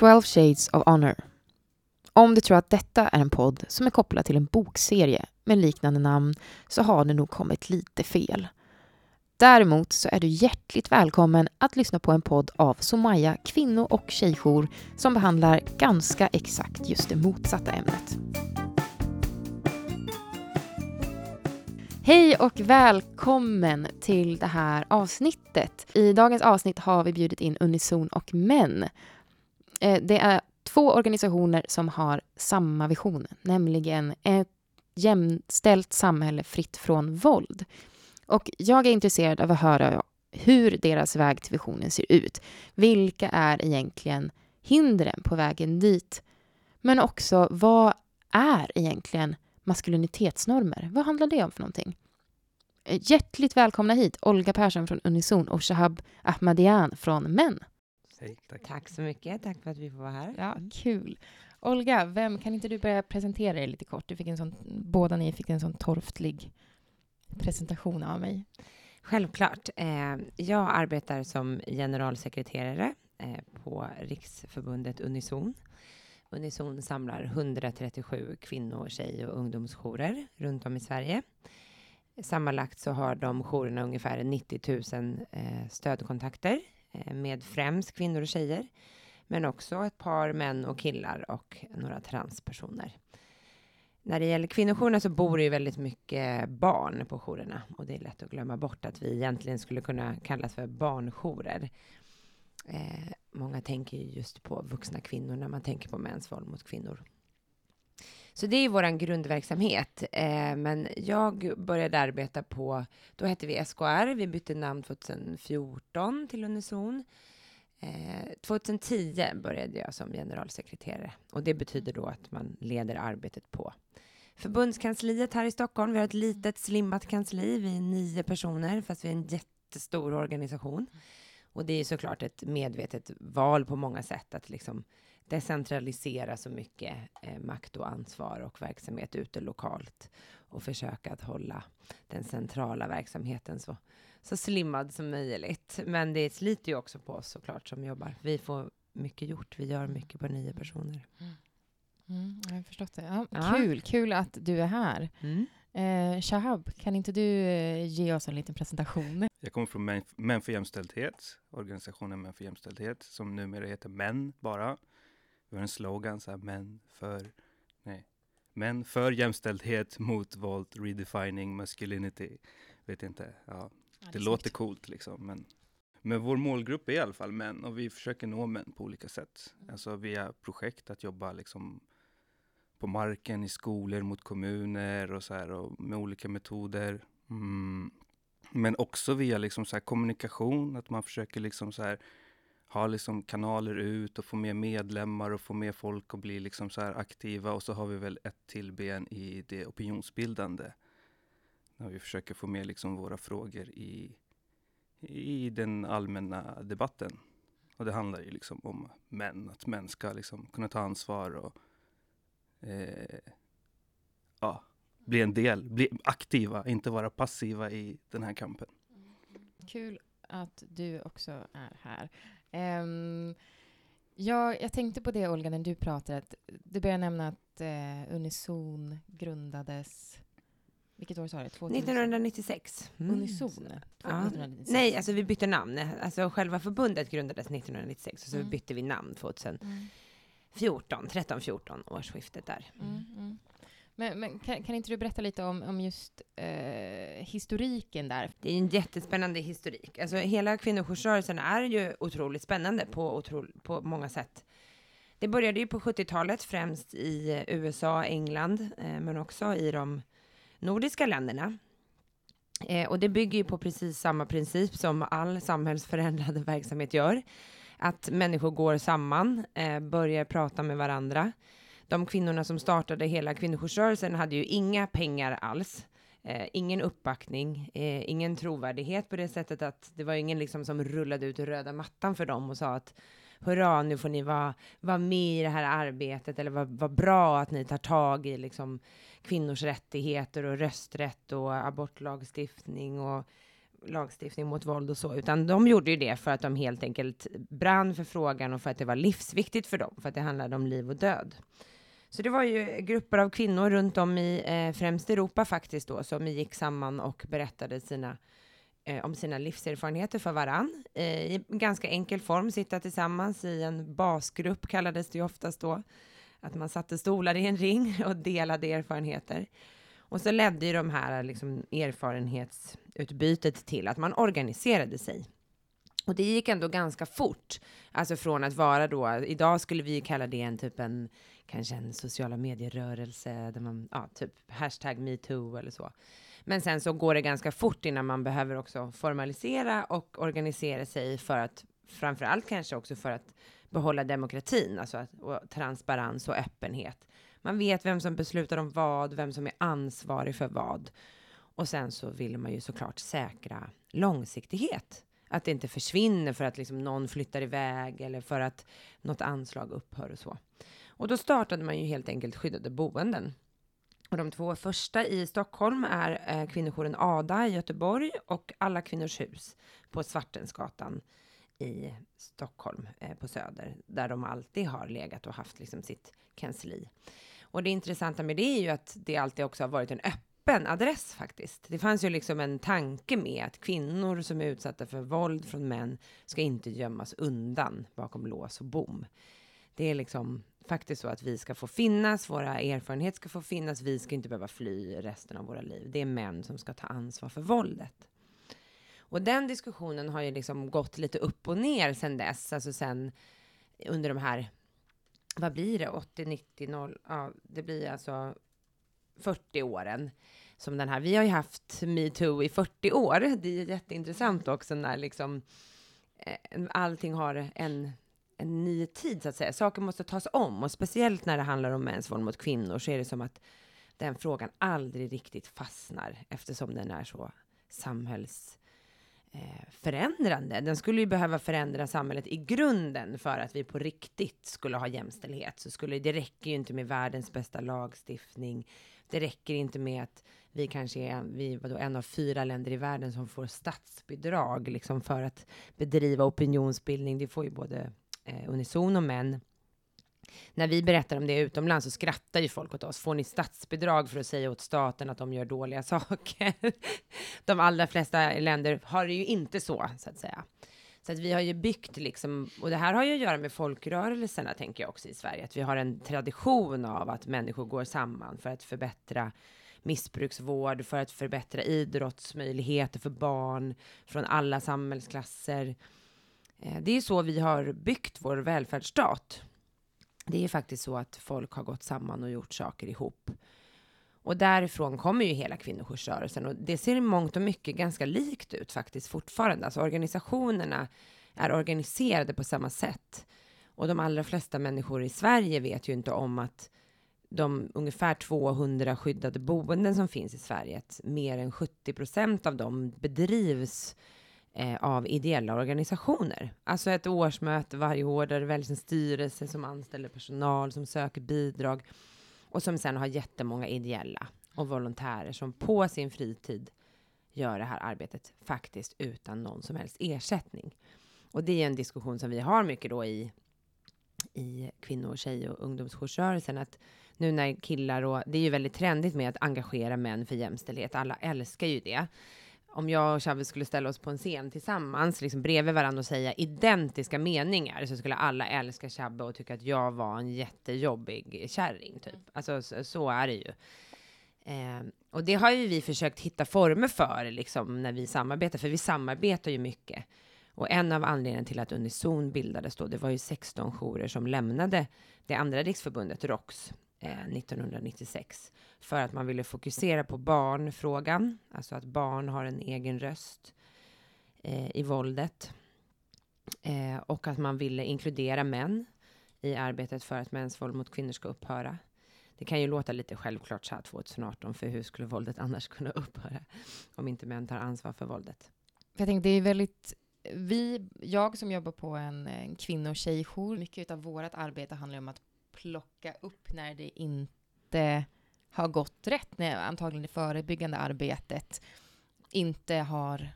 12 Shades of Honor. Om du tror att detta är en podd som är kopplad till en bokserie med liknande namn så har du nog kommit lite fel. Däremot så är du hjärtligt välkommen att lyssna på en podd av Somaya kvinno och tjejjour som behandlar ganska exakt just det motsatta ämnet. Hej och välkommen till det här avsnittet. I dagens avsnitt har vi bjudit in Unison och Män. Eh, det är två organisationer som har samma vision, nämligen ett jämställt samhälle fritt från våld. Och jag är intresserad av att höra hur deras väg till visionen ser ut. Vilka är egentligen hindren på vägen dit? Men också, vad är egentligen maskulinitetsnormer? Vad handlar det om för någonting? Eh, hjärtligt välkomna hit, Olga Persson från Unison och Shahab Ahmadian från Män. Hej, tack. Tack så mycket. Tack för att vi får vara här. Ja, kul. Olga, vem, kan inte du börja presentera dig lite kort? Du fick en sån, båda ni fick en sån torftlig presentation av mig. Självklart. Eh, jag arbetar som generalsekreterare eh, på Riksförbundet Unison. Unison samlar 137 kvinno-, tjej och ungdomsjourer runt om i Sverige. Sammanlagt så har de jourerna ungefär 90 000 eh, stödkontakter Eh, med främst kvinnor och tjejer, men också ett par män och killar och några transpersoner. När det gäller kvinnojourerna så bor det ju väldigt mycket barn på jourerna och det är lätt att glömma bort att vi egentligen skulle kunna kallas för barnjourer. Eh, många tänker ju just på vuxna kvinnor när man tänker på mäns våld mot kvinnor. Så det är vår grundverksamhet. Eh, men jag började arbeta på, då hette vi SKR, vi bytte namn 2014 till Unison. Eh, 2010 började jag som generalsekreterare och det betyder då att man leder arbetet på förbundskansliet här i Stockholm. Vi har ett litet slimmat kansli, vi är nio personer fast vi är en jättestor organisation. Och det är såklart ett medvetet val på många sätt att liksom decentralisera så mycket eh, makt och ansvar och verksamhet ute lokalt och försöka att hålla den centrala verksamheten så, så slimmad som möjligt. Men det sliter ju också på oss såklart som jobbar. Vi får mycket gjort. Vi gör mycket på nio personer. Mm, jag har förstått det. Ja, Ja. Kul, kul att du är här. Mm. Eh, Shahab, kan inte du eh, ge oss en liten presentation? Jag kommer från Män, Män för jämställdhet, organisationen Män för jämställdhet, som numera heter Män bara. Vi har en slogan så här, Män för, nej, Män för jämställdhet mot våld, redefining masculinity. Vet inte, ja, det låter coolt liksom, men men vår målgrupp är i alla fall män och vi försöker nå män på olika sätt. Alltså via projekt, att jobba liksom på marken, i skolor, mot kommuner och så här och med olika metoder. Mm. Men också via liksom så kommunikation, att man försöker liksom så här ha liksom kanaler ut och få med medlemmar och få med folk att bli liksom så här aktiva. Och så har vi väl ett till ben i det opinionsbildande. När vi försöker få med liksom våra frågor i, i den allmänna debatten. Och det handlar ju liksom om män, att män ska liksom kunna ta ansvar och eh, ja, bli en del, bli aktiva, inte vara passiva i den här kampen. Kul att du också är här. Ehm, jag, jag tänkte på det, Olga, när du pratade. Att du började nämna att eh, Unison grundades... Vilket år sa du? 2000? 1996. Mm. Unison? Ja. 1996. Nej, alltså vi bytte namn. Alltså själva förbundet grundades 1996 och så Mm. bytte vi namn 2014, Mm, 13, 14 årsskiftet där. mm, mm. Men, men kan, kan inte du berätta lite om, om just eh, historiken där? Det är en jättespännande historik. Alltså hela kvinnojoursrörelsen är ju otroligt spännande på, otro, på många sätt. Det började ju på 70-talet, främst i USA, England, eh, men också i de nordiska länderna. Eh, och det bygger ju på precis samma princip som all samhällsförändrande verksamhet gör. Att människor går samman, eh, börjar prata med varandra. De kvinnorna som startade hela kvinnojoursrörelsen hade ju inga pengar alls. Eh, ingen uppbackning, eh, ingen trovärdighet på det sättet att det var ingen liksom som rullade ut röda mattan för dem och sa att hurra, nu får ni vara, vara med i det här arbetet eller vad vad bra att ni tar tag i liksom kvinnors rättigheter och rösträtt och abortlagstiftning och lagstiftning mot våld och så, utan de gjorde ju det för att de helt enkelt brann för frågan och för att det var livsviktigt för dem, för att det handlade om liv och död. Så det var ju grupper av kvinnor runt om i eh, främst Europa faktiskt då, som gick samman och berättade sina eh, om sina livserfarenheter för varann eh, i ganska enkel form, sitta tillsammans i en basgrupp kallades det ju oftast då, att man satte stolar i en ring och delade erfarenheter. Och så ledde ju de här liksom, erfarenhetsutbytet till att man organiserade sig. Och det gick ändå ganska fort, alltså från att vara då, idag skulle vi kalla det en typ en, kanske en sociala medierörelse, där man, ja, typ hashtag metoo eller så. Men sen så går det ganska fort innan man behöver också formalisera och organisera sig för att, framför allt kanske också för att behålla demokratin, alltså att, och transparens och öppenhet. Man vet vem som beslutar om vad, vem som är ansvarig för vad. Och sen så vill man ju såklart säkra långsiktighet. Att det inte försvinner för att liksom någon flyttar iväg eller för att något anslag upphör och så. Och då startade man ju helt enkelt skyddade boenden. Och de två första i Stockholm är eh, kvinnojouren ADA i Göteborg och Alla Kvinnors Hus på Svartensgatan i Stockholm eh, på Söder, där de alltid har legat och haft liksom sitt kansli. Och det intressanta med det är ju att det alltid också har varit en öppen adress faktiskt. Det fanns ju liksom en tanke med att kvinnor som är utsatta för våld från män ska inte gömmas undan bakom lås och bom. Det är liksom faktiskt så att vi ska få finnas, våra erfarenheter ska få finnas, vi ska inte behöva fly resten av våra liv. Det är män som ska ta ansvar för våldet. Och den diskussionen har ju liksom gått lite upp och ner sen dess, alltså sen under de här vad blir det, 80, 90, 0, ja, det blir alltså 40 åren som den här. Vi har ju haft metoo i 40 år. Det är jätteintressant också när liksom eh, allting har en, en ny tid så att säga. Saker måste tas om och speciellt när det handlar om mäns våld mot kvinnor så är det som att den frågan aldrig riktigt fastnar eftersom den är så samhällsförändrande. Eh. Den skulle ju behöva förändra samhället i grunden för att vi på riktigt skulle ha jämställdhet. Så skulle, det räcker ju inte med världens bästa lagstiftning. Det räcker inte med att vi kanske är vi, vadå, en av fyra länder i världen som får statsbidrag liksom för att bedriva opinionsbildning. Det får ju både eh, unisono, och män när vi berättar om det utomlands så skrattar ju folk åt oss. Får ni statsbidrag för att säga åt staten att de gör dåliga saker? De allra flesta länder har det ju inte så, så att säga. Så att vi har ju byggt liksom, och det här har ju att göra med folkrörelserna, tänker jag också i Sverige, att vi har en tradition av att människor går samman för att förbättra missbruksvård, för att förbättra idrottsmöjligheter för barn från alla samhällsklasser. Eh, det är så vi har byggt vår välfärdsstat det är faktiskt så att folk har gått samman och gjort saker ihop. Och därifrån kommer ju hela kvinnojoursrörelsen och det ser i mångt och mycket ganska likt ut faktiskt fortfarande. Alltså organisationerna är organiserade på samma sätt. Och de allra flesta människor i Sverige vet ju inte om att de ungefär 200 skyddade boenden som finns i Sverige, att mer än 70 procent av dem bedrivs eh, av ideella organisationer. Alltså ett årsmöte varje år där det väljs en styrelse som anställer personal, som söker bidrag och som sen har jättemånga ideella och volontärer som på sin fritid gör det här arbetet faktiskt utan någon som helst ersättning. Och det är en diskussion som vi har mycket då i, i kvinno-, tjej och ungdomsjoursrörelsen, att nu när killar och det är ju väldigt trendigt med att engagera män för jämställdhet. Alla älskar ju det om jag och Chavez skulle ställa oss på en scen tillsammans, liksom bredvid varandra och säga identiska meningar, så skulle alla älska Chabbe och tycka att jag var en jättejobbig kärring, typ. Alltså, så, så är det ju. Eh, och det har ju vi försökt hitta former för, liksom, när vi samarbetar, för vi samarbetar ju mycket. Och en av anledningarna till att Unison bildades då, det var ju 16 jourer som lämnade det andra riksförbundet, ROX, Eh, 1996 för att man ville fokusera på barnfrågan, alltså att barn har en egen röst eh, i våldet. Eh, och att man ville inkludera män i arbetet för att mäns våld mot kvinnor ska upphöra. Det kan ju låta lite självklart så här 2018, för hur skulle våldet annars kunna upphöra om inte män tar ansvar för våldet? Jag tänkte, det är väldigt vi, jag som jobbar på en, en kvinno och tjejjour, mycket av vårt arbete handlar om att plocka upp när det inte har gått rätt, när antagligen det förebyggande arbetet inte har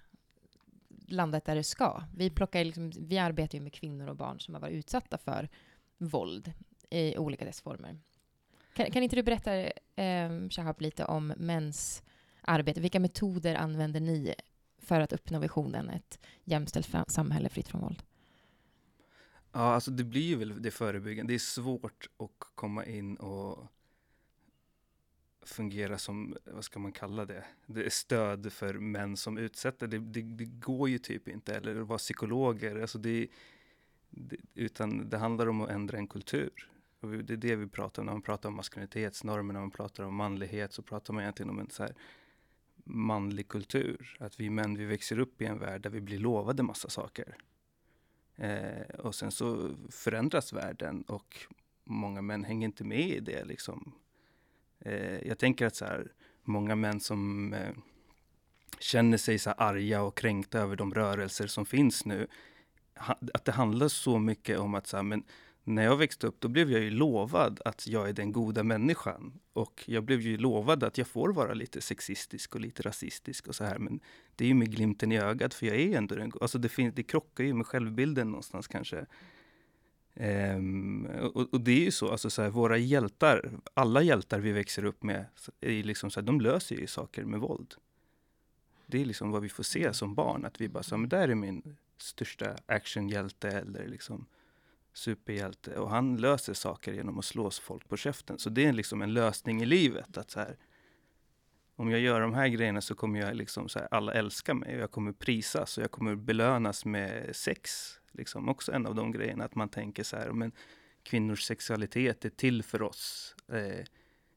landat där det ska. Vi, plockar liksom, vi arbetar ju med kvinnor och barn som har varit utsatta för våld i olika dess former. Kan, kan inte du berätta, eh, Shahab, lite om mäns arbete? Vilka metoder använder ni för att uppnå visionen ett jämställt samhälle fritt från våld? Ja, alltså det blir ju väl det förebyggande. Det är svårt att komma in och fungera som, vad ska man kalla det, det är stöd för män som utsätter. Det, det, det går ju typ inte, eller att vara psykologer. Alltså det, det, utan det handlar om att ändra en kultur. Och det är det vi pratar om när man pratar om maskulinitetsnormer, när man pratar om manlighet, så pratar man egentligen om en så här manlig kultur. Att vi män, vi växer upp i en värld där vi blir lovade massa saker. Eh, och sen så förändras världen och många män hänger inte med i det liksom. Eh, jag tänker att så här, många män som eh, känner sig så arga och kränkta över de rörelser som finns nu, att det handlar så mycket om att så här, men när jag växte upp, då blev jag ju lovad att jag är den goda människan. Och jag blev ju lovad att jag får vara lite sexistisk och lite rasistisk och så här. Men det är ju med glimten i ögat, för jag är ju ändå den Alltså det, finns, det krockar ju med självbilden någonstans kanske. Um, och, och, det är ju så, alltså så här, våra hjältar, alla hjältar vi växer upp med, är liksom så här, de löser ju saker med våld. Det är liksom vad vi får se som barn, att vi bara, så, men där är min största actionhjälte eller liksom superhjälte. Och han löser saker genom att slå folk på käften. Så det är liksom en lösning i livet. att så här, Om jag gör de här grejerna så kommer jag liksom så här, alla älska mig och jag kommer prisas och jag kommer belönas med sex. Liksom också en av de grejerna, att man tänker så här, men kvinnors sexualitet är till för oss. Eh,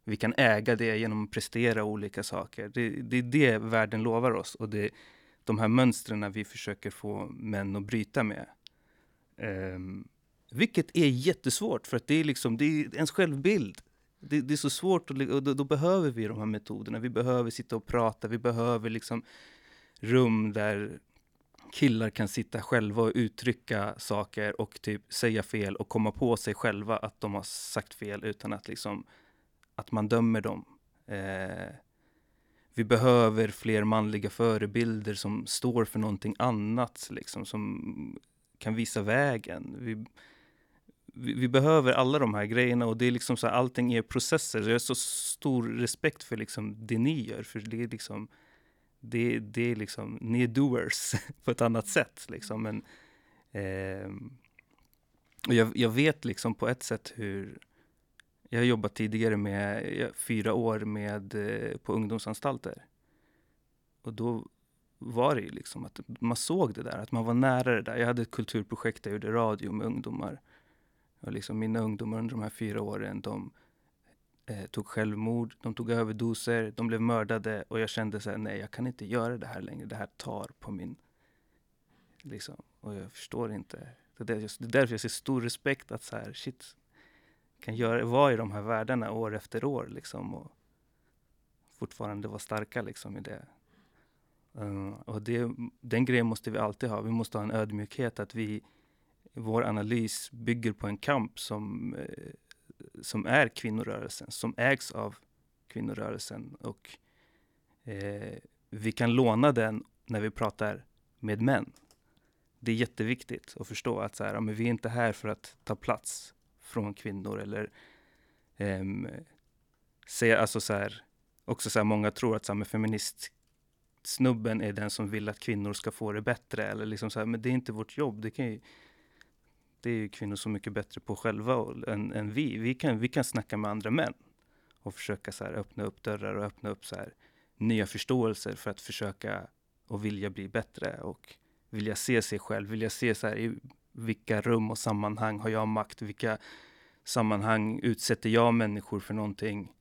vi kan äga det genom att prestera olika saker. Det, det är det världen lovar oss och det är de här mönstren vi försöker få män att bryta med. Um, vilket är jättesvårt, för att det är, liksom, det är ens självbild. Det, det är så svårt, och då, då, behöver vi de här metoderna. Vi behöver sitta och prata, vi behöver liksom rum där killar kan sitta själva och uttrycka saker och typ säga fel och komma på sig själva att de har sagt fel utan att liksom att man dömer dem. Eh, vi behöver fler manliga förebilder som står för någonting annat, liksom, som kan visa vägen. Vi, vi, vi, behöver alla de här grejerna och det är liksom så här, allting är processer. Så jag har så stor respekt för liksom det ni gör, för det är liksom, det, det är liksom, ni är doers på ett annat sätt liksom. Men, eh, och jag, jag, vet liksom på ett sätt hur, jag har jobbat tidigare med, fyra år med, eh, på ungdomsanstalter. Och då var det ju liksom att man såg det där, att man var nära det där. Jag hade ett kulturprojekt där jag gjorde radio med ungdomar. Och liksom mina ungdomar under de här fyra åren, de eh, tog självmord, de tog överdoser, de blev mördade och jag kände så här, nej jag kan inte göra det här längre, det här tar på min... Liksom, och jag förstår inte. Det är, det är därför jag ser stor respekt att så här, shit, kan göra, vara i de här världarna år efter år liksom och fortfarande vara starka liksom i det. Uh, och det, den grejen måste vi alltid ha. Vi måste ha en ödmjukhet att vi vår analys bygger på en kamp som, eh, som är kvinnorörelsen, som ägs av kvinnorörelsen. Och eh, vi kan låna den när vi pratar med män. Det är jätteviktigt att förstå att så här, men vi är inte här för att ta plats från kvinnor eller eh, säga, alltså så här, också så här, många tror att så här, feminist snubben är den som vill att kvinnor ska få det bättre. Eller liksom så här, men det är inte vårt jobb. Det kan ju, det är ju kvinnor så mycket bättre på själva och, än, än, vi. Vi kan, vi kan snacka med andra män och försöka så här, öppna upp dörrar och öppna upp så här, nya förståelser för att försöka och vilja bli bättre och vilja se sig själv, vilja se så här, i vilka rum och sammanhang har jag makt, vilka sammanhang utsätter jag människor för någonting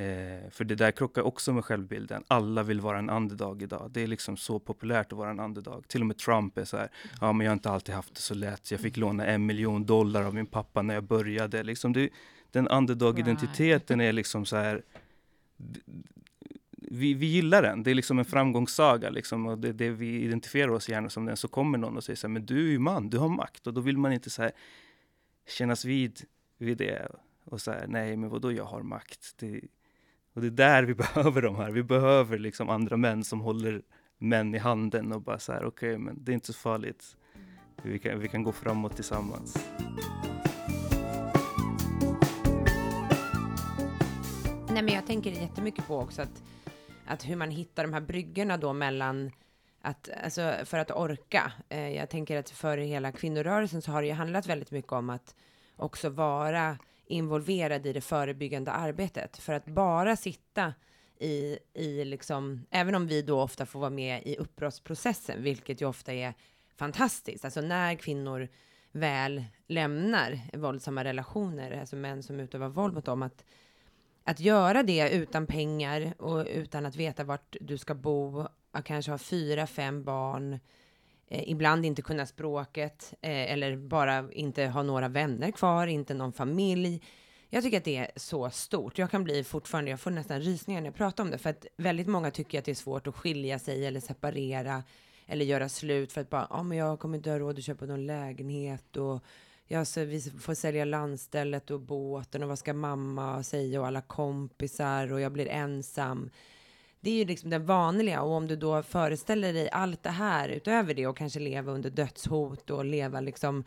Eh, för det där krockar också med självbilden. Alla vill vara en underdog idag. Det är liksom så populärt att vara en underdog. Till och med Trump är så här, ja men jag har inte alltid haft det så lätt. Jag fick låna en miljon dollar av min pappa när jag började. Liksom det, den underdog-identiteten är liksom så här, vi, vi gillar den. Det är liksom en framgångssaga. Liksom, och det, det vi identifierar oss gärna som den. Så kommer någon och säger så här, men du är ju man, du har makt. Och då vill man inte så här, kännas vid, vid det. Och så här, nej men vadå jag har makt? Det, och det är där vi behöver de här. Vi behöver liksom andra män som håller män i handen och bara så här, okej, okay, men det är inte så farligt. Vi kan, vi kan gå framåt tillsammans. Nej, men jag tänker jättemycket på också att, att hur man hittar de här bryggorna då mellan att, alltså för att orka. Eh, jag tänker att för hela kvinnorörelsen så har det ju handlat väldigt mycket om att också vara involverad i det förebyggande arbetet. För att bara sitta i, i liksom, även om vi då ofta får vara med i uppbrottsprocessen, vilket ju ofta är fantastiskt. Alltså när kvinnor väl lämnar våldsamma relationer, alltså män som utövar våld mot dem, att, att göra det utan pengar och utan att veta vart du ska bo, att kanske ha fyra, fem barn, eh, Eh, ibland inte kunna språket eh, eller bara inte ha några vänner kvar, inte någon familj. Jag tycker att det är så stort. Jag kan bli fortfarande, jag får nästan rysningar när jag pratar om det, för att väldigt många tycker att det är svårt att skilja sig eller separera eller göra slut för att bara, ja ah, men jag kommer inte ha råd att köpa någon lägenhet och ja, så vi får sälja landstället och båten och vad ska mamma säga och alla kompisar och jag blir ensam. Det är ju liksom det vanliga och om du då föreställer dig allt det här utöver det och kanske leva under dödshot och leva liksom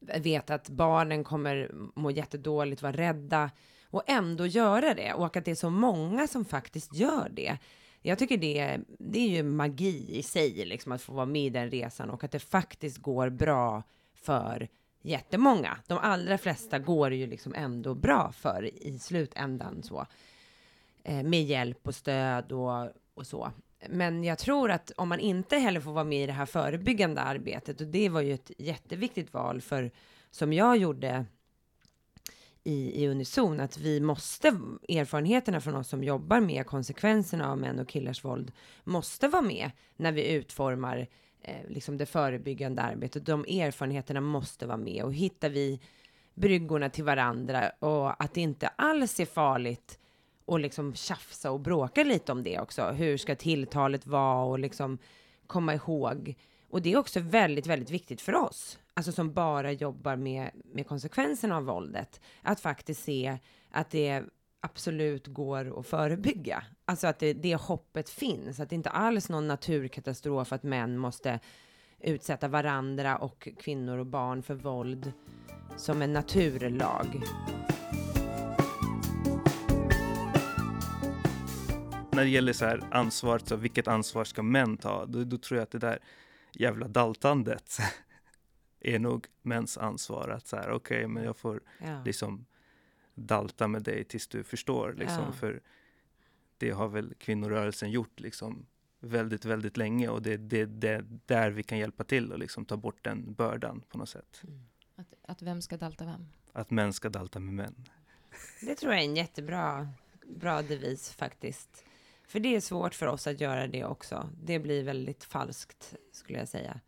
veta att barnen kommer må jättedåligt, vara rädda och ändå göra det och att det är så många som faktiskt gör det. Jag tycker det, det är ju magi i sig, liksom att få vara med i den resan och att det faktiskt går bra för jättemånga. De allra flesta går ju liksom ändå bra för i slutändan så. Eh, med hjälp och stöd och, och så. Men jag tror att om man inte heller får vara med i det här förebyggande arbetet, och det var ju ett jätteviktigt val för, som jag gjorde i, i Unison, att vi måste, erfarenheterna från oss som jobbar med konsekvenserna av män och killars våld, måste vara med när vi utformar eh, liksom det förebyggande arbetet. De erfarenheterna måste vara med och hittar vi bryggorna till varandra och att det inte alls är farligt och liksom tjafsa och bråka lite om det också. Hur ska tilltalet vara och liksom komma ihåg. Och det är också väldigt, väldigt viktigt för oss, alltså som bara jobbar med, med konsekvenserna av våldet, att faktiskt se att det absolut går att förebygga. Alltså att det, det hoppet finns, att det inte alls någon naturkatastrof att män måste utsätta varandra och kvinnor och barn för våld som en naturlag. När det gäller så här ansvaret, så vilket ansvar ska män ta? Då, då tror jag att det där jävla daltandet är nog mäns ansvar. Att så här, okej, okay, men jag får ja. liksom dalta med dig tills du förstår. Liksom, ja. För det har väl kvinnorörelsen gjort liksom väldigt, väldigt länge och det är det, det, där vi kan hjälpa till och liksom ta bort den bördan på något sätt. Mm. Att, att vem ska dalta vem? Att män ska dalta med män. Det tror jag är en jättebra bra devis faktiskt. För det är svårt för oss att göra det också. Det blir väldigt falskt, skulle jag säga.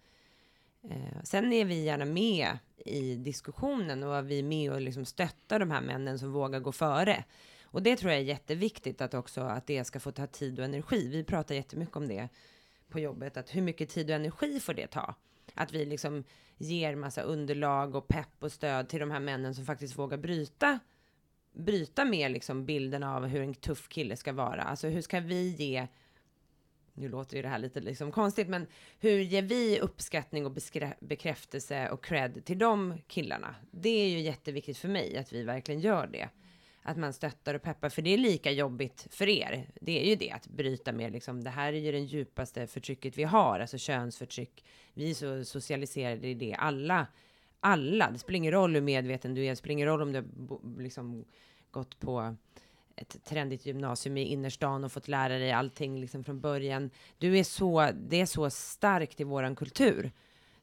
Eh, sen är vi gärna med i diskussionen och vi är med och liksom stöttar de här männen som vågar gå före. Och det tror jag är jätteviktigt att också att det ska få ta tid och energi. Vi pratar jättemycket om det på jobbet, att hur mycket tid och energi får det ta? Att vi liksom ger massa underlag och pepp och stöd till de här männen som faktiskt vågar bryta bryta med liksom bilden av hur en tuff kille ska vara. Alltså hur ska vi ge nu låter ju det här lite liksom konstigt, men hur ger vi uppskattning och bekräftelse och cred till de killarna? Det är ju jätteviktigt för mig att vi verkligen gör det. Att man stöttar och peppar, för det är lika jobbigt för er. Det är ju det, att bryta med liksom, det här är ju det djupaste förtrycket vi har, alltså könsförtryck. Vi är så socialiserade i det, alla, alla, det spelar ingen roll hur medveten du är, det spelar ingen roll om du liksom gått på ett trendigt gymnasium i innerstan och fått lära dig allting liksom från början. Du är så, det är så starkt i våran kultur.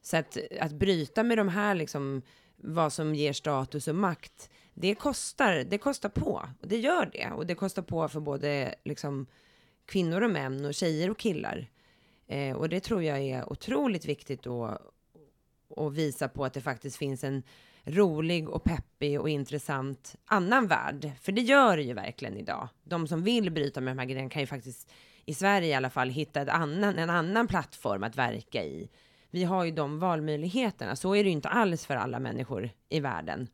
Så att, att bryta med de här liksom, vad som ger status och makt, det kostar, det kostar på. Och det gör det. Och det kostar på för både liksom, kvinnor och män och tjejer och killar. Eh, och det tror jag är otroligt viktigt att, och visa på att det faktiskt finns en rolig och peppig och intressant annan värld. För det gör det ju verkligen idag. De som vill bryta med de här grejerna kan ju faktiskt, i Sverige i alla fall, hitta ett annan, en annan plattform att verka i. Vi har ju de valmöjligheterna. Så är det ju inte alls för alla människor i världen.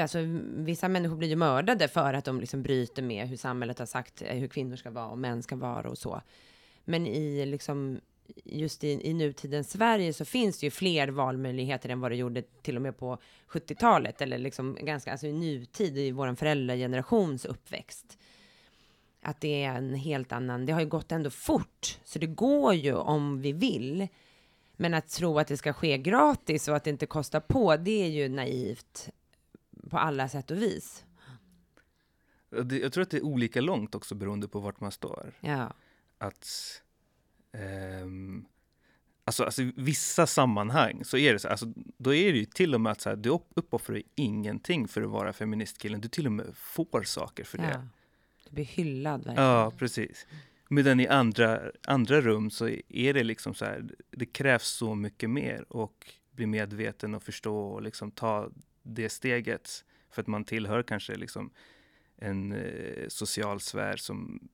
alltså, vissa människor blir ju mördade för att de liksom bryter med hur samhället har sagt hur kvinnor ska vara och män ska vara och så. Men i liksom just i, i nutidens Sverige så finns det ju fler valmöjligheter än vad det gjorde till och med på 70-talet eller liksom ganska, alltså i nutid i vår föräldragenerations uppväxt. Att det är en helt annan, det har ju gått ändå fort, så det går ju om vi vill. Men att tro att det ska ske gratis och att det inte kostar på, det är ju naivt på alla sätt och vis. Jag tror att det är olika långt också beroende på vart man står. Ja, Att ehm, alltså, alltså i vissa sammanhang så är det så, alltså, då är det ju till och med att så här, du upp- uppoffrar ingenting för att vara feministkillen. Du till och med får saker för det. ja. Du blir hyllad verkligen. Ja, precis. Medan i andra, andra rum så är det liksom så här, det krävs så mycket mer och bli medveten och förstå och liksom ta det steget. För att man tillhör kanske liksom en eh, social sfär som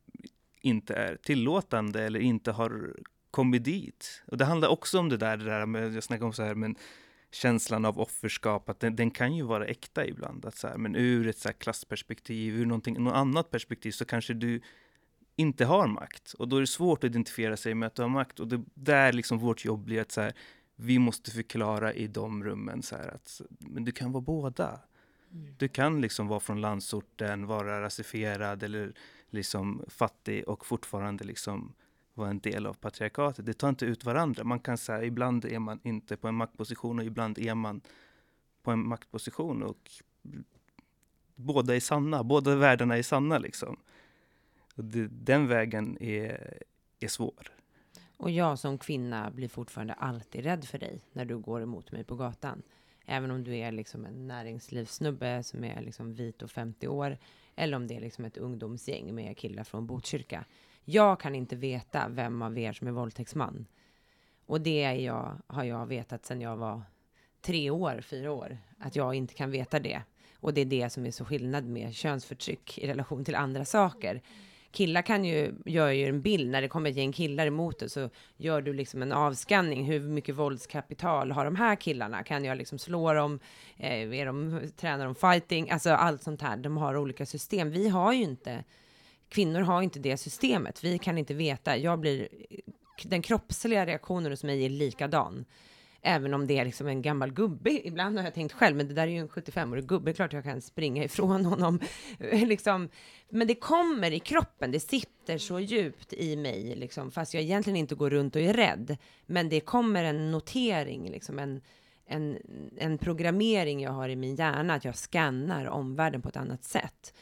inte är tillåtande eller inte har kommit dit. Och det handlar också om det där, det där med, jag snackar om så här, men känslan av offerskap, att den, den kan ju vara äkta ibland. Att så här, men ur ett så klassperspektiv, ur någonting, något annat perspektiv så kanske du inte har makt. Och då är det svårt att identifiera sig med att du har makt. Och det där liksom vårt jobb blir att så här, vi måste förklara i de rummen så här att men du kan vara båda. Du kan liksom vara från landsorten, vara rasifierad eller liksom fattig och fortfarande liksom vara en del av patriarkatet. Det tar inte ut varandra. Man kan säga ibland är man inte på en maktposition och ibland är man på en maktposition och båda är sanna, båda världarna är sanna liksom. Och det, den vägen är, är svår. Och jag som kvinna blir fortfarande alltid rädd för dig när du går emot mig på gatan. Även om du är liksom en näringslivssnubbe som är liksom vit och 50 år. Eller om det är liksom ett ungdomsgäng med killar från Botkyrka. Jag kan inte veta vem av er som är våldtäktsman. Och det är jag, har jag vetat sedan jag var tre år, fyra år. Att jag inte kan veta det. Och det är det som är så skillnad med könsförtryck i relation till andra saker. Killar kan ju, gör ju en bild, när det kommer ett gäng killar emot dig så gör du liksom en avskanning. Hur mycket våldskapital har de här killarna? Kan jag liksom slå dem? Eh, är de, tränar de fighting? Alltså allt sånt här. De har olika system. Vi har ju inte, kvinnor har inte det systemet. Vi kan inte veta. Jag blir, den kroppsliga reaktionen hos mig är likadan. Även om det är liksom en gammal gubbe. Ibland har jag tänkt själv, men det där är ju en 75-årig gubbe. Klart jag kan springa ifrån honom. liksom. Men det kommer i kroppen. Det sitter så djupt i mig, liksom, fast jag egentligen inte går runt och är rädd. Men det kommer en notering, liksom en, en, en programmering jag har i min hjärna, att jag skannar omvärlden på ett annat sätt.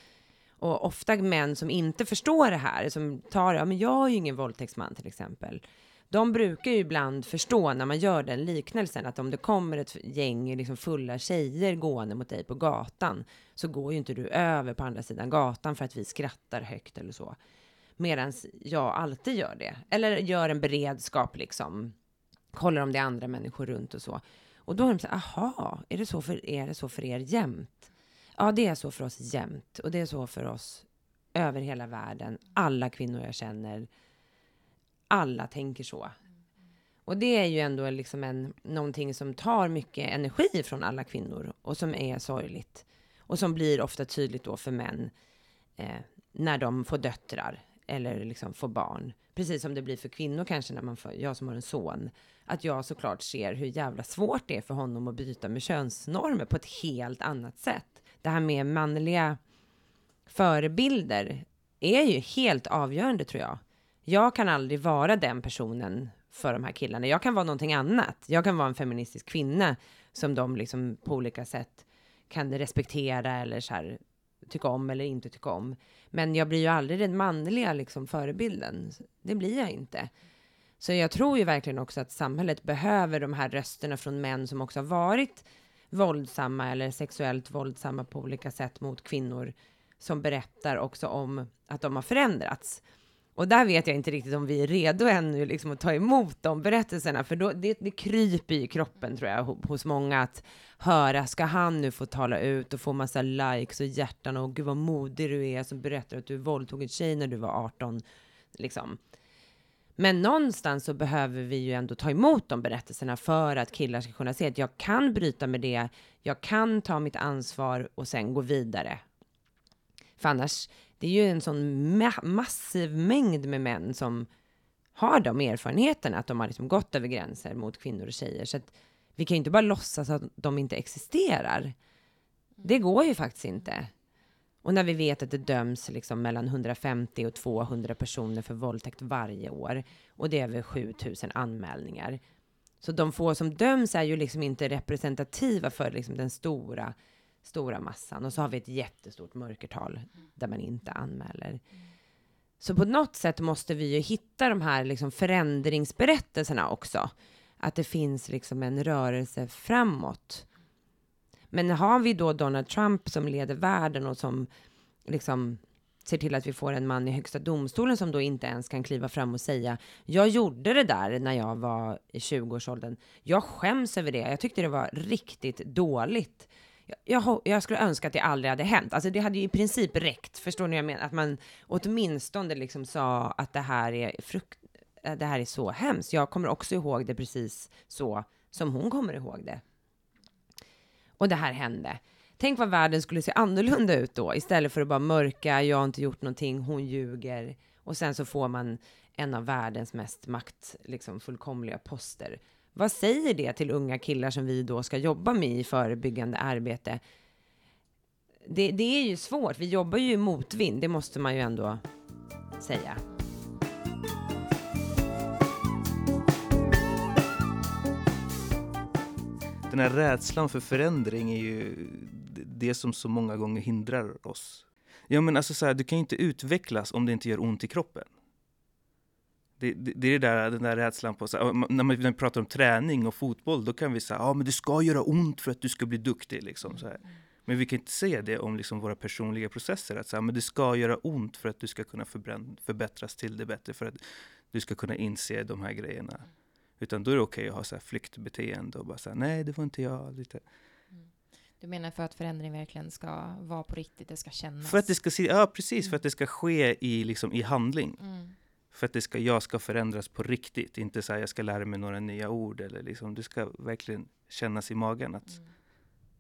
Och ofta män som inte förstår det här, som tar, ja men jag är ju ingen våldtäktsman till exempel. De brukar ju ibland förstå när man gör den liknelsen att om det kommer ett gäng liksom fulla tjejer gående mot dig på gatan så går ju inte du över på andra sidan gatan för att vi skrattar högt eller så. Medan jag alltid gör det. Eller gör en beredskap liksom. Kollar om det är andra människor runt och så. Och då är de så här, aha, är det så för, är det så för er jämt? Ja, det är så för oss jämt. Och det är så för oss över hela världen. Alla kvinnor jag känner. Alla tänker så. Och det är ju ändå liksom en, någonting som tar mycket energi från alla kvinnor och som är sorgligt. Och som blir ofta tydligt då för män eh, när de får döttrar eller liksom får barn. Precis som det blir för kvinnor kanske när man får, jag som har en son, att jag såklart ser hur jävla svårt det är för honom att byta med könsnormer på ett helt annat sätt. Det här med manliga förebilder är ju helt avgörande tror jag. Jag kan aldrig vara den personen för de här killarna. Jag kan vara någonting annat. Jag kan vara en feministisk kvinna som de liksom på olika sätt kan respektera eller så här, tycka om eller inte tycka om. Men jag blir ju aldrig den manliga liksom, förebilden. Det blir jag inte. Så jag tror ju verkligen också att samhället behöver de här rösterna från män som också har varit våldsamma eller sexuellt våldsamma på olika sätt mot kvinnor som berättar också om att de har förändrats. Och där vet jag inte riktigt om vi är redo ännu liksom, att ta emot de berättelserna, för då, det, det kryper i kroppen tror jag hos många att höra, ska han nu få tala ut och få massa likes och hjärtan och gud vad modig du är som berättar att du våldtog en tjej när du var 18, liksom. Men någonstans så behöver vi ju ändå ta emot de berättelserna för att killar ska kunna se att jag kan bryta med det, jag kan ta mitt ansvar och sen gå vidare. För annars, det är ju en sån ma massiv mängd med män som har de erfarenheterna, att de har liksom gått över gränser mot kvinnor och tjejer. Så att vi kan ju inte bara låtsas att de inte existerar. Det går ju faktiskt inte. Och när vi vet att det döms liksom mellan 150 och 200 personer för våldtäkt varje år och det är över 7000 anmälningar. Så de få som döms är ju liksom inte representativa för liksom den stora, stora massan. Och så har vi ett jättestort mörkertal där man inte anmäler. Så på något sätt måste vi ju hitta de här liksom förändringsberättelserna också. Att det finns liksom en rörelse framåt. Men har vi då Donald Trump som leder världen och som liksom ser till att vi får en man i högsta domstolen som då inte ens kan kliva fram och säga jag gjorde det där när jag var i 20-årsåldern. Jag skäms över det. Jag tyckte det var riktigt dåligt. Jag, jag, skulle önska att det aldrig hade hänt. Alltså det hade ju i princip räckt, förstår ni vad jag menar? Att man åtminstone liksom sa att det här är frukt, eh, det här är så hemskt. Jag kommer också ihåg det precis så som hon kommer ihåg det. Och det här hände. Tänk vad världen skulle se annorlunda ut då, istället för att bara mörka, jag har inte gjort någonting, hon ljuger. Och sen så får man en av världens mest makt, liksom fullkomliga poster. Vad säger det till unga killar som vi då ska jobba med i förebyggande arbete? Det, det är ju svårt, vi jobbar ju i motvind, det måste man ju ändå säga. Den här rädslan för förändring är ju det som så många gånger hindrar oss. Ja, men alltså så här, du kan ju inte utvecklas om det inte gör ont i kroppen. Det, det, det är det där, den där rädslan på, så när, man, pratar om träning och fotboll, då kan vi säga, ja men det ska göra ont för att du ska bli duktig. Liksom, så här. Men vi kan inte se det om liksom våra personliga processer, att så här, men det ska göra ont för att du ska kunna förbättras till det bättre, för att du ska kunna inse de här grejerna. Utan då är det okej okay att ha så här flyktbeteende och bara säga nej, det var inte jag. Lite. Du menar för att förändring verkligen ska vara på riktigt, det ska kännas? För att det ska, ja precis, mm. för att det ska ske i, liksom, i handling. Mm. För att det ska, jag ska förändras på riktigt, inte så här jag ska lära mig några nya ord eller liksom, det ska verkligen kännas i magen att mm.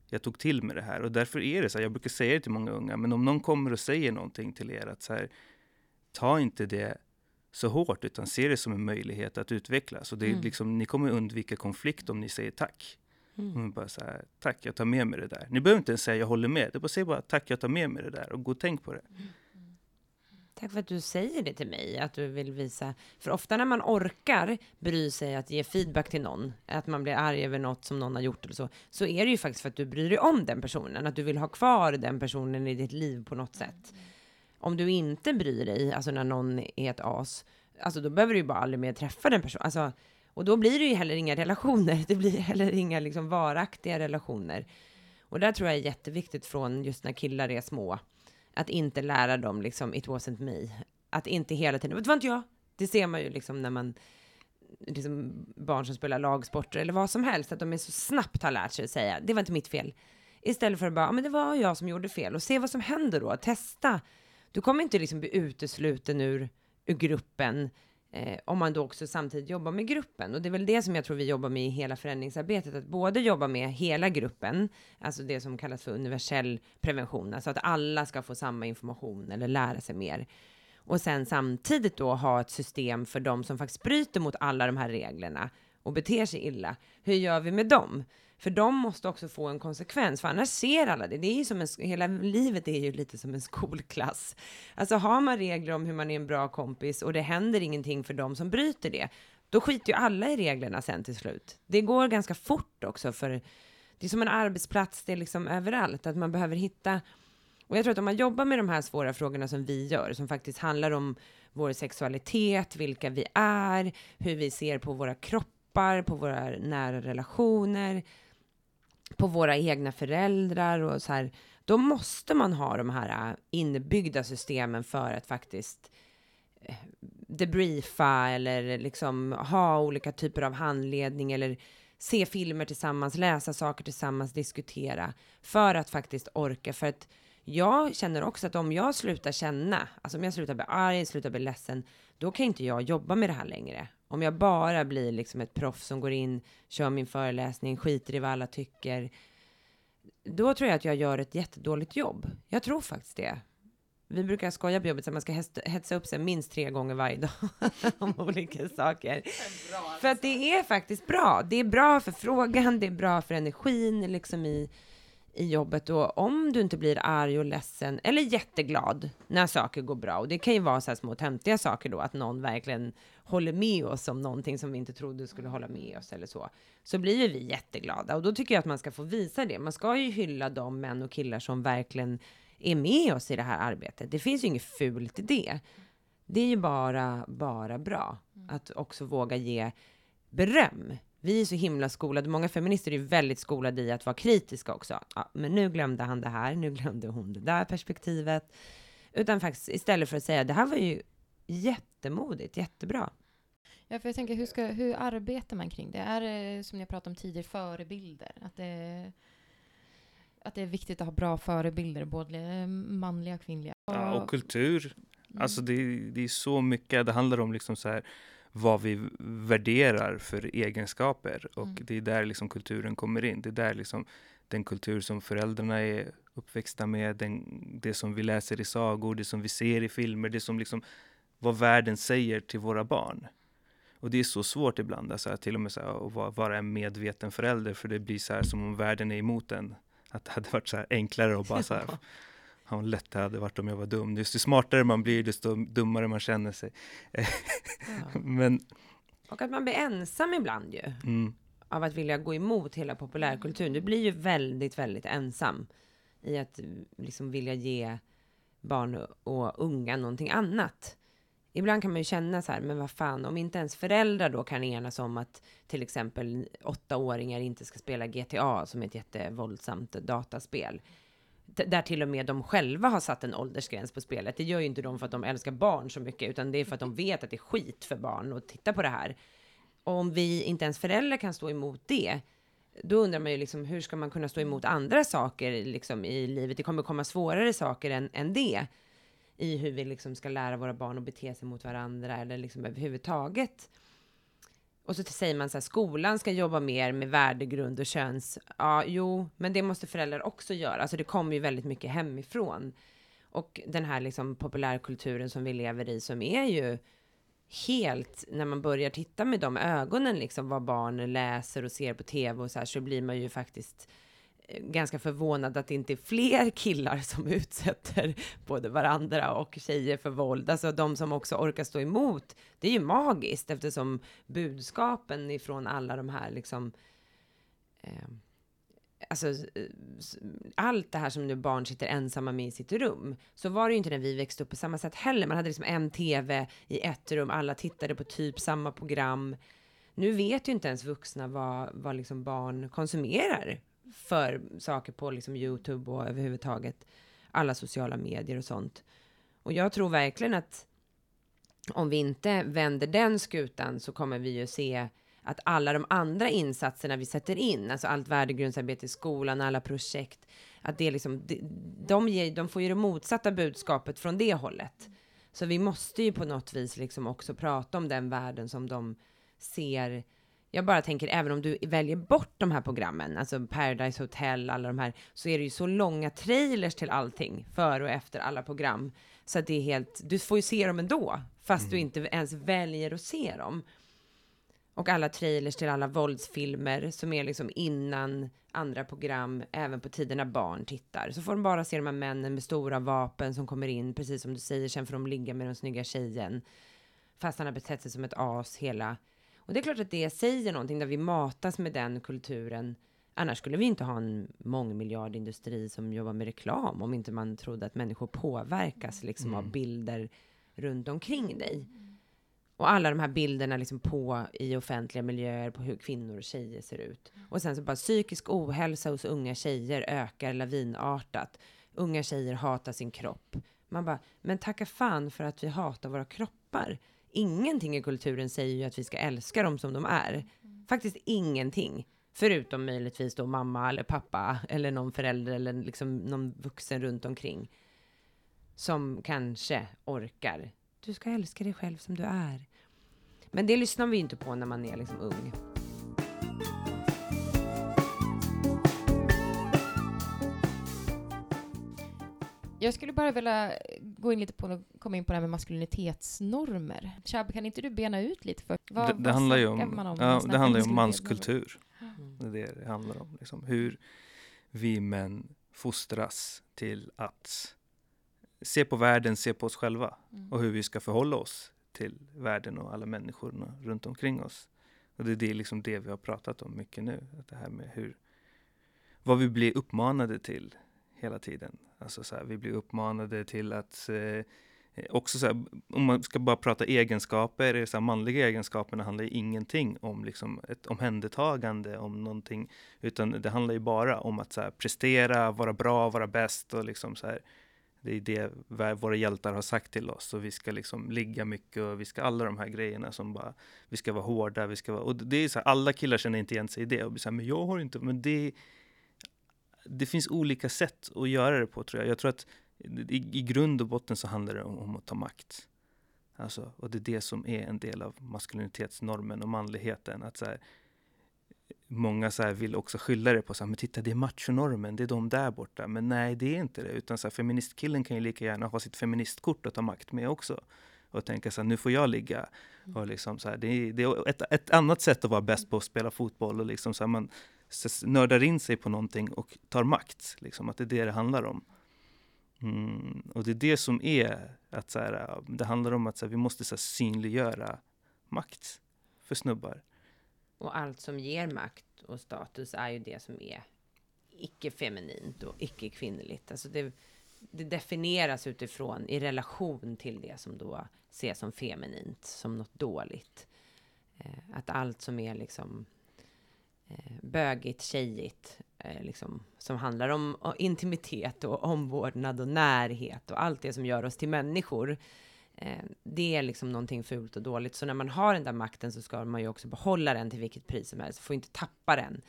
jag tog till mig det här. Och därför är det så här, jag brukar säga det till många unga, men om någon kommer och säger någonting till er att så här, ta inte det så hårt, utan se det som en möjlighet att utvecklas. Och det är mm. liksom, ni kommer undvika konflikt om ni säger tack. Mm. Och bara så här, tack, jag tar med mig det där. Ni behöver inte ens säga jag håller med. Det bara säg bara tack, jag tar med mig det där och gå och tänk på det. Mm. Tack för att du säger det till mig, att du vill visa. För ofta när man orkar bry sig att ge feedback till någon, att man blir arg över något som någon har gjort eller så, så är det ju faktiskt för att du bryr dig om den personen, att du vill ha kvar den personen i ditt liv på något sätt. Om du inte bryr dig, alltså när någon är ett as, alltså då behöver du ju bara aldrig mer träffa den personen. Alltså, och då blir det ju heller inga relationer. Det blir heller inga liksom varaktiga relationer. Och där tror jag är jätteviktigt från just när killar är små. Att inte lära dem liksom, it wasn't me. Att inte hela tiden, det var inte jag. Det ser man ju liksom när man, liksom barn som spelar lagsporter eller vad som helst, att de är så snabbt har lärt sig att säga, det var inte mitt fel. Istället för att bara, men det var jag som gjorde fel. Och se vad som händer då, testa. Du kommer inte liksom bli utesluten ur, ur gruppen Eh, om man då också samtidigt jobbar med gruppen. Och det är väl det som jag tror vi jobbar med i hela förändringsarbetet, att både jobba med hela gruppen, alltså det som kallas för universell prevention, alltså att alla ska få samma information eller lära sig mer. Och sen samtidigt då ha ett system för de som faktiskt bryter mot alla de här reglerna och beter sig illa. Hur gör vi med dem? För de måste också få en konsekvens, för annars ser alla det. det är ju som en, hela livet är ju lite som en skolklass. Alltså har man regler om hur man är en bra kompis och det händer ingenting för de som bryter det, då skiter ju alla i reglerna sen till slut. Det går ganska fort också, för det är som en arbetsplats, det är liksom överallt, att man behöver hitta och jag tror att om man jobbar med de här svåra frågorna som vi gör, som faktiskt handlar om vår sexualitet, vilka vi är, hur vi ser på våra kroppar, på våra nära relationer, på våra egna föräldrar och så här, då måste man ha de här äh, inbyggda systemen för att faktiskt eh, debriefa eller liksom ha olika typer av handledning eller se filmer tillsammans, läsa saker tillsammans, diskutera för att faktiskt orka. För att jag känner också att om jag slutar känna, alltså om jag slutar bli arg, slutar bli ledsen, då kan inte jag jobba med det här längre. Om jag bara blir liksom ett proffs som går in, kör min föreläsning, skiter i vad alla tycker, då tror jag att jag gör ett jättedåligt jobb. Jag tror faktiskt det. Vi brukar skoja på jobbet att man ska hetsa upp sig minst tre gånger varje dag om olika saker. För att det är faktiskt bra. Det är bra för frågan, det är bra för energin liksom i, i jobbet. Och om du inte blir arg och ledsen eller jätteglad när saker går bra, och det kan ju vara så här små töntiga saker då, att någon verkligen håller med oss om någonting som vi inte trodde skulle hålla med oss eller så, så blir ju vi jätteglada. Och då tycker jag att man ska få visa det. Man ska ju hylla de män och killar som verkligen är med oss i det här arbetet. Det finns ju inget fult i det. Det är ju bara, bara bra att också våga ge beröm. Vi är så himla skolade, många feminister är väldigt skolade i att vara kritiska också. Ja, men nu glömde han det här, nu glömde hon det där perspektivet. Utan faktiskt istället för att säga det här var ju jättemodigt, jättebra. Ja, för jag tänker, hur, ska, hur arbetar man kring det? Är det, som jag pratade om tidigare, förebilder? Att det, att det är viktigt att ha bra förebilder, både manliga och kvinnliga? Ja, och kultur. Mm. Alltså det, det är så mycket, det handlar om liksom så här, vad vi värderar för egenskaper och mm. det är där liksom kulturen kommer in. Det är där liksom den kultur som föräldrarna är uppväxta med, den, det som vi läser i sagor, det som vi ser i filmer, det som liksom vad världen säger till våra barn. Och det är så svårt ibland, alltså, till och med så här, att vara en medveten förälder, för det blir så här som om världen är emot en. Att det hade varit så enklare att bara så här, ja, lätt det hade varit om jag var dum. Just ju smartare man blir, desto dummare man känner sig. Ja. Men... Och att man blir ensam ibland ju. Mm. Av att vilja gå emot hela populärkulturen. Du blir ju väldigt, väldigt ensam i att liksom vilja ge barn och unga någonting annat ibland kan man ju känna så här, men vad fan, om inte ens föräldrar då kan enas om att till exempel åttaåringar inte ska spela GTA, som är ett jättevåldsamt dataspel, där till och med de själva har satt en åldersgräns på spelet. Det gör ju inte de för att de älskar barn så mycket, utan det är för att de vet att det är skit för barn att titta på det här. Och om vi inte ens föräldrar kan stå emot det, då undrar man ju liksom hur ska man kunna stå emot andra saker liksom i livet? Det kommer komma svårare saker än, än det i hur vi liksom ska lära våra barn att bete sig mot varandra eller liksom överhuvudtaget. Och så säger man så här, skolan ska jobba mer med värdegrund och köns... Ja, jo, men det måste föräldrar också göra. Alltså det kommer ju väldigt mycket hemifrån. Och den här liksom populärkulturen som vi lever i som är ju helt, när man börjar titta med de ögonen, liksom vad barn läser och ser på tv och så här, så blir man ju faktiskt ganska förvånad att det inte är fler killar som utsätter både varandra och tjejer för våld. Alltså de som också orkar stå emot. Det är ju magiskt eftersom budskapen ifrån alla de här liksom eh, Alltså, allt det här som nu barn sitter ensamma med i sitt rum, så var det ju inte när vi växte upp på samma sätt heller. Man hade liksom en tv i ett rum, alla tittade på typ samma program. Nu vet ju inte ens vuxna vad, vad liksom barn konsumerar för saker på liksom Youtube och överhuvudtaget alla sociala medier och sånt. Och jag tror verkligen att om vi inte vänder den skutan så kommer vi ju se att alla de andra insatserna vi sätter in, alltså allt värdegrundsarbete i skolan, alla projekt, att det liksom, de, ger, de får ju det motsatta budskapet från det hållet. Så vi måste ju på något vis liksom också prata om den världen som de ser jag bara tänker, även om du väljer bort de här programmen, alltså Paradise Hotel, alla de här, så är det ju så långa trailers till allting, före och efter alla program. Så att det är helt, du får ju se dem ändå, fast mm. du inte ens väljer att se dem. Och alla trailers till alla våldsfilmer som är liksom innan andra program, även på tider när barn tittar. Så får de bara se de här männen med stora vapen som kommer in, precis som du säger, sen får de ligga med den snygga tjejen. Fast han har betett sig som ett as hela och det är klart att det säger någonting där vi matas med den kulturen. Annars skulle vi inte ha en mångmiljardindustri som jobbar med reklam om inte man trodde att människor påverkas liksom mm. av bilder runt omkring dig. Och alla de här bilderna liksom på i offentliga miljöer på hur kvinnor och tjejer ser ut. Och sen så bara psykisk ohälsa hos unga tjejer ökar lavinartat. Unga tjejer hatar sin kropp. Man bara, men tacka fan för att vi hatar våra kroppar ingenting i kulturen säger ju att vi ska älska dem som de är. Faktiskt ingenting. Förutom möjligtvis då mamma eller pappa eller någon förälder eller liksom någon vuxen runt omkring. Som kanske orkar. Du ska älska dig själv som du är. Men det lyssnar vi inte på när man är liksom ung. Jag skulle bara vilja gå in lite på, komma in på det här med maskulinitetsnormer. Chab, kan inte du bena ut lite för vad, det, det vad handlar ju om, man om? ja, det handlar ju om manskultur. Det är det det handlar om. Liksom. Hur vi män fostras till att se på världen, se på oss själva Mm. och hur vi ska förhålla oss till världen och alla människorna runt omkring oss. Och det är det, liksom det vi har pratat om mycket nu. Att det här med hur, vad vi blir uppmanade till hela tiden. Alltså så här, vi blir uppmanade till att eh, också så här, om man ska bara prata egenskaper, så här, manliga egenskaperna handlar ju ingenting om liksom ett omhändertagande om någonting, utan det handlar ju bara om att så här, prestera, vara bra, vara bäst och liksom så här, det är det våra hjältar har sagt till oss och vi ska liksom ligga mycket och vi ska alla de här grejerna som bara, vi ska vara hårda, vi ska vara, och det är så här, alla killar känner inte igen sig i det och blir så här, men jag har inte, men det det finns olika sätt att göra det på tror jag. Jag tror att i, i grund och botten så handlar det om, om att ta makt. Alltså, och det är det som är en del av maskulinitetsnormen och manligheten. Att så här, många så vill också skylla det på så här, men titta det är machonormen, det är de där borta. Men nej, det är inte det. Utan så här, feministkillen kan ju lika gärna ha sitt feministkort och ta makt med också. Och tänka så här, nu får jag ligga. Och liksom så här, det, är, det är ett, ett annat sätt att vara bäst på att spela fotboll. Och liksom så här, man nördar in sig på någonting och tar makt. Liksom, att det är det det handlar om. Mm, och det är det som är att så här, det handlar om att så här, vi måste så här, synliggöra makt för snubbar. Och allt som ger makt och status är ju det som är icke-feminint och icke-kvinnligt. Alltså det, det definieras utifrån i relation till det som då ses som feminint, som något dåligt. Eh, att allt som är liksom bögigt, tjejigt, eh, liksom, som handlar om o- intimitet och omvårdnad och närhet och allt det som gör oss till människor. Eh, det är liksom någonting fult och dåligt. Så när man har den där makten så ska man ju också behålla den till vilket pris som helst. Du får inte tappa den.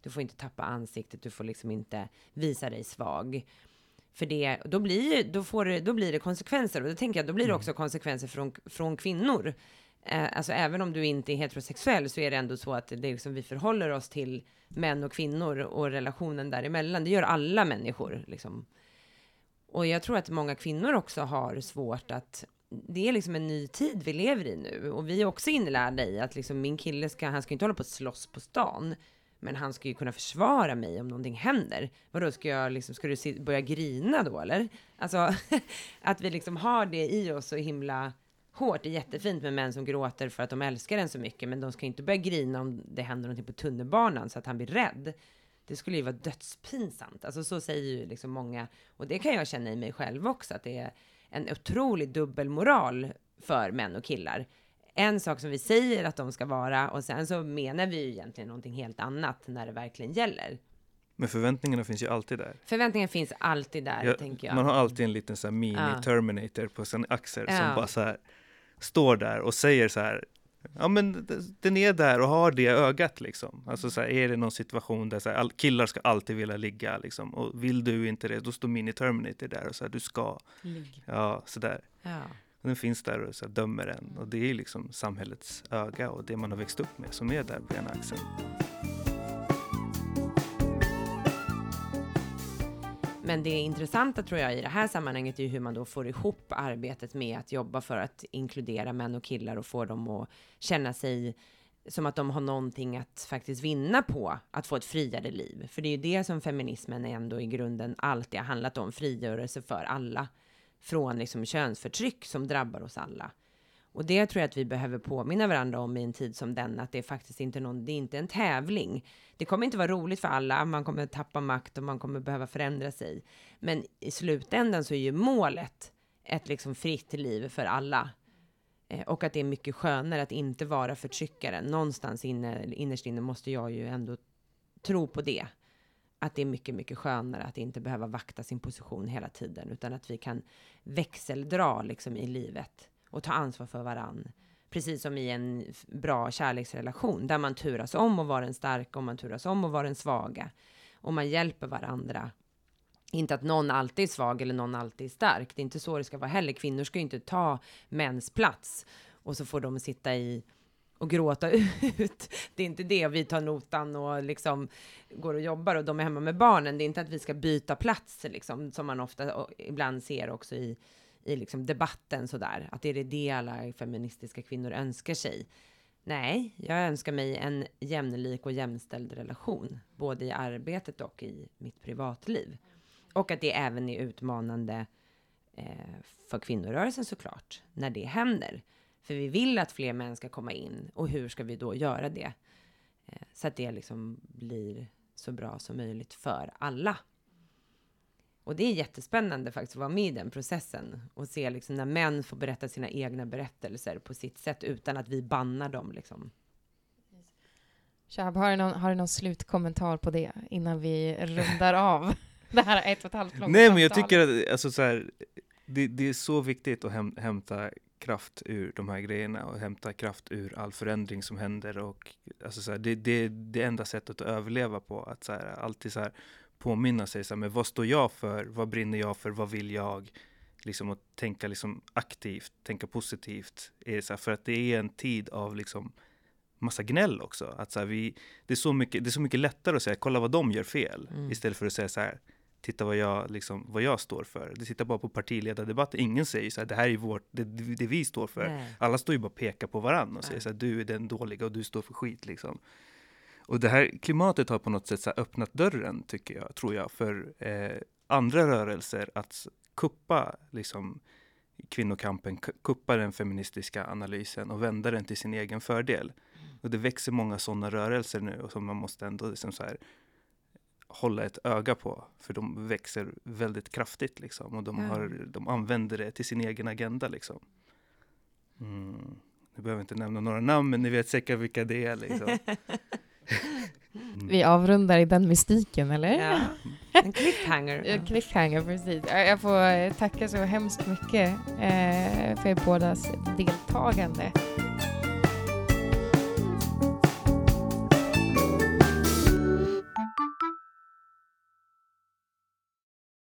Du får inte tappa ansiktet, du får liksom inte visa dig svag. För det, då blir, då, får det, då blir det konsekvenser. Och då tänker jag, då blir det också konsekvenser från, från kvinnor. Eh, alltså även om du inte är heterosexuell så är det ändå så att det är liksom, vi förhåller oss till män och kvinnor och relationen däremellan. Det gör alla människor. Liksom. Och jag tror att många kvinnor också har svårt att det är liksom en ny tid vi lever i nu och vi är också inlärda i att liksom min kille ska, han ska inte hålla på att slåss på stan. Men han ska ju kunna försvara mig om någonting händer. Vadå, ska jag liksom, ska du börja grina då eller? Alltså, att vi liksom har det i oss så himla hårt. Det är jättefint med män som gråter för att de älskar en så mycket, men de ska inte börja grina om det händer någonting på tunnelbanan så att han blir rädd. Det skulle ju vara dödspinsamt. Alltså så säger ju liksom många, och det kan jag känna i mig själv också, att det är en otrolig dubbelmoral för män och killar. En sak som vi säger att de ska vara och sen så menar vi ju egentligen någonting helt annat när det verkligen gäller. Men förväntningarna finns ju alltid där. Förväntningen finns alltid där, Jag- tänker jag. Man har alltid en liten så här Ja. mini-Terminator på sin axel Ja. som bara så här står där och säger så här Ja men den är där och har det ögat liksom. Alltså så här, är det någon situation där så här, killar ska alltid vilja ligga liksom. Och vill du inte det, då står mini-Terminator där och så här, du ska. Ja, sådär. Ja. Den finns där och så dömer en. Och det är liksom samhällets öga och det man har växt upp med som är där på ena axeln. Men det intressanta tror jag i det här sammanhanget är hur man då får ihop arbetet med att jobba för att inkludera män och killar och få dem att känna sig som att de har någonting att faktiskt vinna på att få ett friare liv. För det är ju det som feminismen ändå i grunden alltid har handlat om, frigörelse för alla från liksom könsförtryck som drabbar oss alla. Och det tror jag att vi behöver påminna varandra om i en tid som den, att det är faktiskt inte någon, det är inte en tävling. Det kommer inte vara roligt för alla, man kommer tappa makt och man kommer behöva förändra sig. Men i slutändan så är ju målet ett liksom fritt liv för alla. Eh, och att det är mycket skönare att inte vara förtryckaren. Någonstans inne, innerst inne måste jag ju ändå tro på det. Att det är mycket, mycket skönare att inte behöva vakta sin position hela tiden, utan att vi kan växeldra liksom i livet och ta ansvar för varann. precis som i en bra kärleksrelation, där man turas om att vara den starka och man turas om att vara den svaga. Och man hjälper varandra. Inte att någon alltid är svag eller någon alltid är stark. Det är inte så det ska vara heller. Kvinnor ska ju inte ta mäns plats och så får de sitta i och gråta ut. Det är inte det vi tar notan och liksom går och jobbar och de är hemma med barnen. Det är inte att vi ska byta plats liksom, som man ofta ibland ser också i, i liksom debatten sådär. Att det är det alla feministiska kvinnor önskar sig. Nej, jag önskar mig en jämlik och jämställd relation, både i arbetet och i mitt privatliv. Och att det även är utmanande eh, för kvinnorörelsen såklart, när det händer. För vi vill att fler män ska komma in och hur ska vi då göra det? Eh, så att det liksom blir så bra som möjligt för alla. Och det är jättespännande faktiskt att vara med i den processen och se liksom när män får berätta sina egna berättelser på sitt sätt utan att vi bannar dem liksom. Shab, har du, någon, har du någon slutkommentar på det innan vi rundar av det här ett och ett halvt långa Nej men jag tycker att alltså, så här, det, det är så viktigt att häm, hämta kraft ur de här grejerna och hämta kraft ur all förändring som händer och alltså, så här, det, det är det enda sättet att överleva på. Att så här, alltid så här, påminna sig, så här, men vad står jag för? Vad brinner jag för? Vad vill jag? Liksom att tänka liksom aktivt, tänka positivt. Är det så här, för att det är en tid av liksom massa gnäll också. Att så här, vi, det, är så mycket, det är så mycket lättare att säga kolla vad de gör fel Mm. istället för att säga så här titta vad jag, liksom, vad jag står för. Du tittar bara på partiledardebatten, ingen säger så här, det här är vårt, det, det vi står för. Nej. Alla står ju bara och pekar på varandra och säger Ja. så här, du är den dåliga och du står för skit liksom. Och det här klimatet har på något sätt så öppnat dörren, tycker jag, tror jag, för eh, andra rörelser att kuppa liksom kvinnokampen, ku- kuppa den feministiska analysen och vända den till sin egen fördel. Och det växer många sådana rörelser nu och som man måste ändå liksom så här hålla ett öga på, för de växer väldigt kraftigt liksom och de, har, de använder det till sin egen agenda liksom. Mm. Nu behöver jag inte nämna några namn, men ni vet säkert vilka det är liksom. Mm. Vi avrundar i den mystiken, eller? Ja, en cliffhanger. Ja, Cliffhanger, precis. Jag jag får eh, tacka så hemskt mycket eh, för er bådas deltagande.